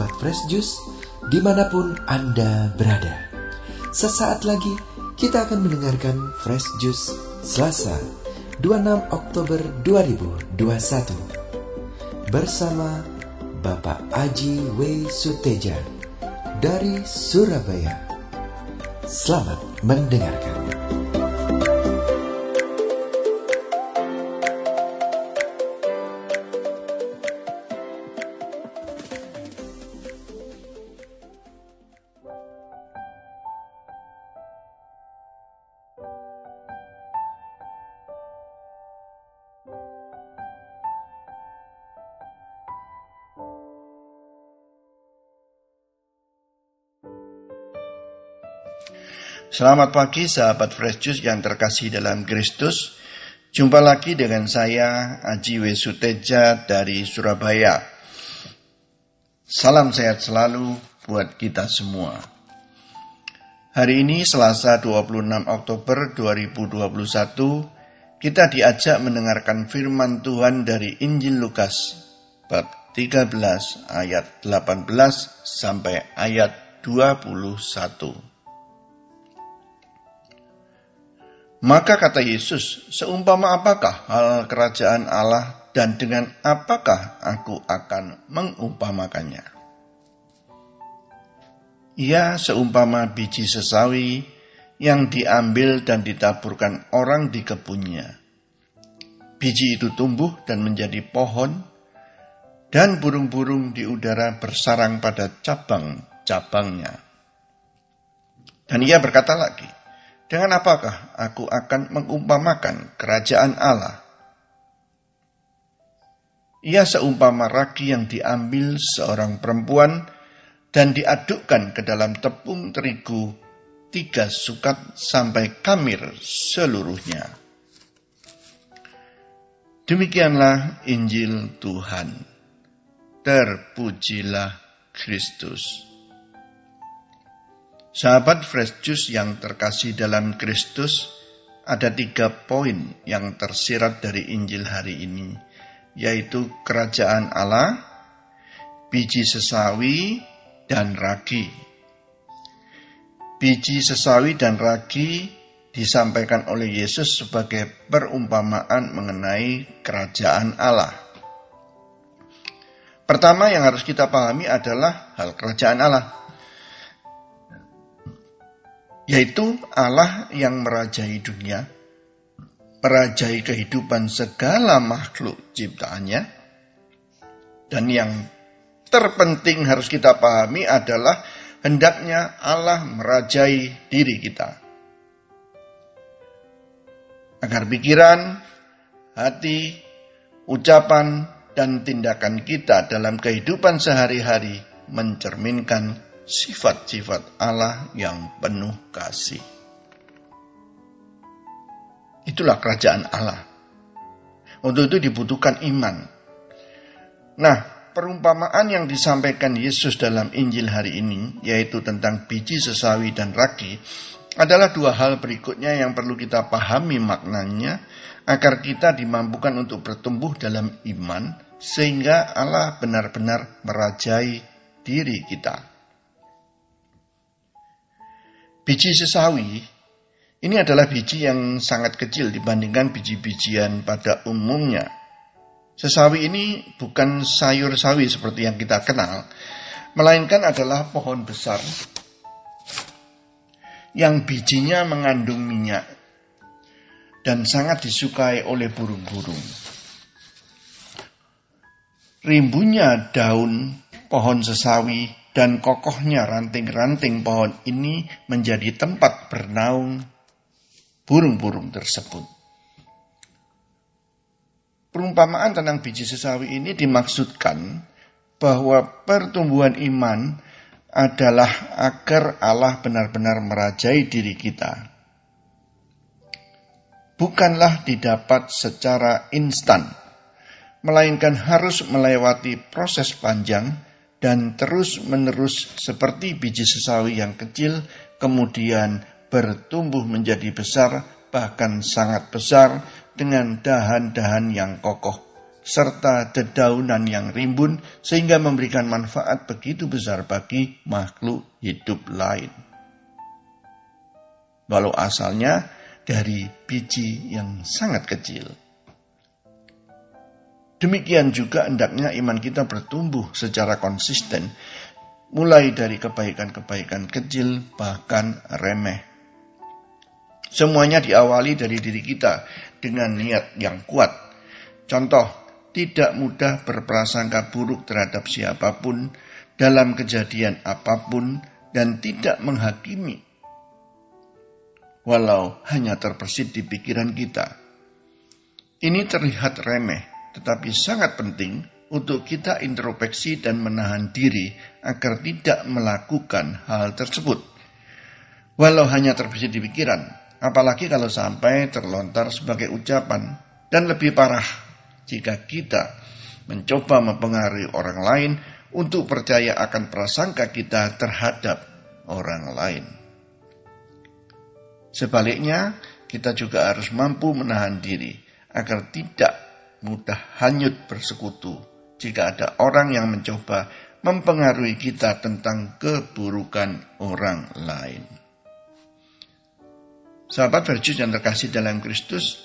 sahabat Fresh Juice di mana pun Anda berada. Sesaat lagi kita akan mendengarkan Fresh Juice Selasa 26 Oktober 2021 bersama Bapak Aji W. Suteja dari Surabaya. Selamat mendengarkan. Selamat pagi sahabat Fresh Juice yang terkasih dalam Kristus. Jumpa lagi dengan saya Aji. Suteja dari Surabaya. Salam sehat selalu buat kita semua. Hari ini Selasa 26 Oktober 2021 kita diajak mendengarkan firman Tuhan dari Injil Lukas bab 13 ayat 18 sampai ayat 21. Maka kata Yesus, seumpama apakah hal kerajaan Allah dan dengan apakah aku akan mengumpamakannya? Ia seumpama biji sesawi yang diambil dan ditaburkan orang di kebunnya. Biji itu tumbuh dan menjadi pohon, dan burung-burung di udara bersarang pada cabang-cabangnya. Dan ia berkata lagi, dengan apakah aku akan mengumpamakan kerajaan Allah? Ia seumpama ragi yang diambil seorang perempuan dan diadukkan ke dalam tepung terigu tiga sukat sampai kamir seluruhnya. Demikianlah Injil Tuhan. Terpujilah Kristus. Sahabat Fresh Juice yang terkasih dalam Kristus, ada tiga poin yang tersirat dari Injil hari ini, yaitu kerajaan Allah, biji sesawi, dan ragi. Biji sesawi dan ragi disampaikan oleh Yesus sebagai perumpamaan mengenai kerajaan Allah. Pertama yang harus kita pahami adalah hal kerajaan Allah yaitu Allah yang merajai dunia, merajai kehidupan segala makhluk ciptaannya, dan yang terpenting harus kita pahami adalah hendaknya Allah merajai diri kita. Agar pikiran, hati, ucapan, dan tindakan kita dalam kehidupan sehari-hari mencerminkan sifat-sifat Allah yang penuh kasih. Itulah kerajaan Allah. Untuk itu dibutuhkan iman. Nah, perumpamaan yang disampaikan Yesus dalam Injil hari ini, yaitu tentang biji sesawi dan ragi, adalah dua hal berikutnya yang perlu kita pahami maknanya agar kita dimampukan untuk bertumbuh dalam iman sehingga Allah benar-benar merajai diri kita. Biji sesawi ini adalah biji yang sangat kecil dibandingkan biji-bijian pada umumnya. Sesawi ini bukan sayur sawi seperti yang kita kenal, melainkan adalah pohon besar yang bijinya mengandung minyak dan sangat disukai oleh burung-burung. Rimbunya daun pohon sesawi dan kokohnya ranting-ranting pohon ini menjadi tempat bernaung burung-burung tersebut. Perumpamaan tentang biji sesawi ini dimaksudkan bahwa pertumbuhan iman adalah agar Allah benar-benar merajai diri kita. Bukanlah didapat secara instan, melainkan harus melewati proses panjang dan terus-menerus seperti biji sesawi yang kecil, kemudian bertumbuh menjadi besar, bahkan sangat besar, dengan dahan-dahan yang kokoh, serta dedaunan yang rimbun sehingga memberikan manfaat begitu besar bagi makhluk hidup lain. Walau asalnya dari biji yang sangat kecil. Demikian juga hendaknya iman kita bertumbuh secara konsisten, mulai dari kebaikan-kebaikan kecil bahkan remeh. Semuanya diawali dari diri kita dengan niat yang kuat. Contoh, tidak mudah berprasangka buruk terhadap siapa pun dalam kejadian apa pun dan tidak menghakimi. Walau hanya terpersit di pikiran kita. Ini terlihat remeh, tetapi sangat penting untuk kita introspeksi dan menahan diri agar tidak melakukan hal tersebut. Walau hanya terbesit di pikiran, apalagi kalau sampai terlontar sebagai ucapan, dan lebih parah jika kita mencoba mempengaruhi orang lain untuk percaya akan prasangka kita terhadap orang lain. Sebaliknya, kita juga harus mampu menahan diri agar tidak mudah hanyut bersekutu jika ada orang yang mencoba mempengaruhi kita tentang keburukan orang lain. Sahabat Verjus yang terkasih dalam Kristus,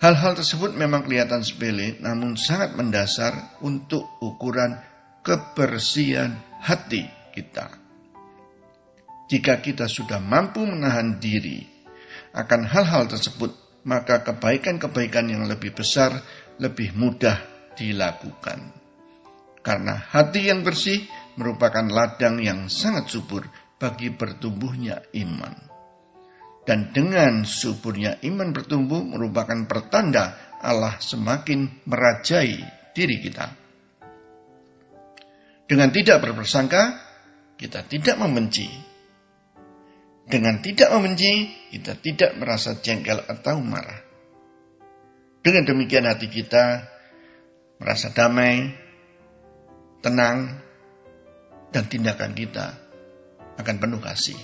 hal-hal tersebut memang kelihatan sepele namun sangat mendasar untuk ukuran kebersihan hati kita. Jika kita sudah mampu menahan diri akan hal-hal tersebut, maka kebaikan-kebaikan yang lebih besar lebih mudah dilakukan. Karena hati yang bersih merupakan ladang yang sangat subur bagi bertumbuhnya iman. Dan dengan suburnya iman bertumbuh merupakan pertanda Allah semakin merajai diri kita. Dengan tidak berpersangka, kita tidak membenci, dengan tidak membenci, kita tidak merasa jengkel atau marah. Dengan demikian hati kita merasa damai, tenang, dan tindakan kita akan penuh kasih.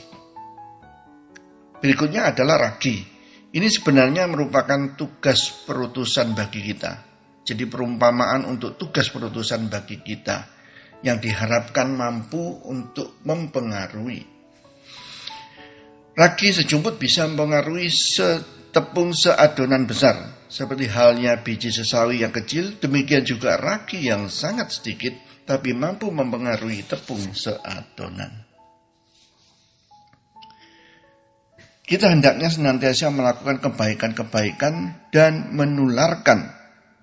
Berikutnya adalah ragi. Ini sebenarnya merupakan tugas perutusan bagi kita. Jadi perumpamaan untuk tugas perutusan bagi kita yang diharapkan mampu untuk mempengaruhi Ragi sejumput bisa mempengaruhi setepung seadonan besar. Seperti halnya biji sesawi yang kecil, demikian juga ragi yang sangat sedikit, tapi mampu mempengaruhi tepung seadonan. Kita hendaknya senantiasa melakukan kebaikan-kebaikan dan menularkan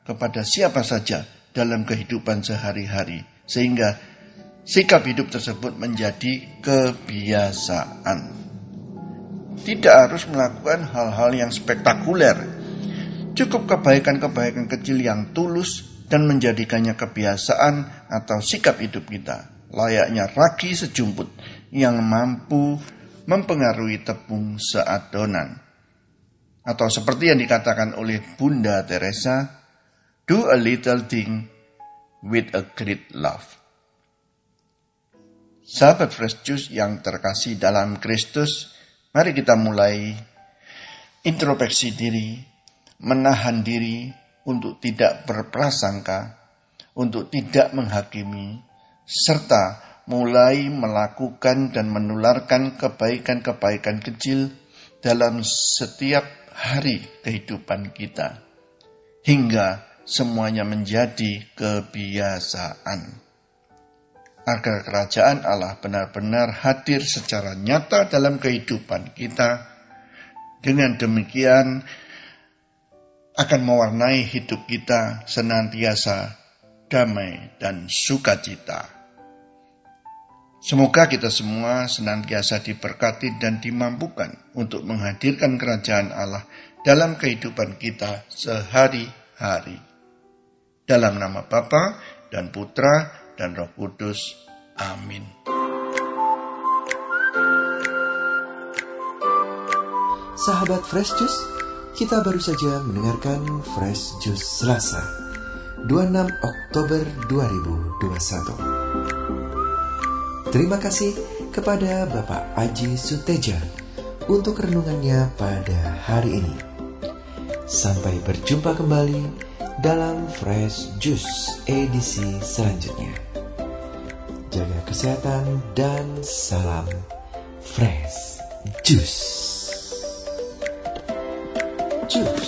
kepada siapa saja dalam kehidupan sehari-hari, sehingga sikap hidup tersebut menjadi kebiasaan tidak harus melakukan hal-hal yang spektakuler. Cukup kebaikan-kebaikan kecil yang tulus dan menjadikannya kebiasaan atau sikap hidup kita. Layaknya ragi sejumput yang mampu mempengaruhi tepung seadonan. Atau seperti yang dikatakan oleh Bunda Teresa, do a little thing with a great love. Sahabat Fresh Juice yang terkasih dalam Kristus, Mari kita mulai introspeksi diri, menahan diri untuk tidak berprasangka, untuk tidak menghakimi, serta mulai melakukan dan menularkan kebaikan-kebaikan kecil dalam setiap hari kehidupan kita, hingga semuanya menjadi kebiasaan agar kerajaan Allah benar-benar hadir secara nyata dalam kehidupan kita. Dengan demikian akan mewarnai hidup kita senantiasa damai dan sukacita. Semoga kita semua senantiasa diberkati dan dimampukan untuk menghadirkan kerajaan Allah dalam kehidupan kita sehari-hari. Dalam nama Bapa dan Putra dan Roh Kudus. Amin. Sahabat Fresh Juice, kita baru saja mendengarkan Fresh Juice Selasa, 26 Oktober 2021. Terima kasih kepada Bapak Aji Suteja untuk renungannya pada hari ini. Sampai berjumpa kembali dalam Fresh Juice edisi selanjutnya. Jaga kesehatan dan salam Fresh Juice. Juice.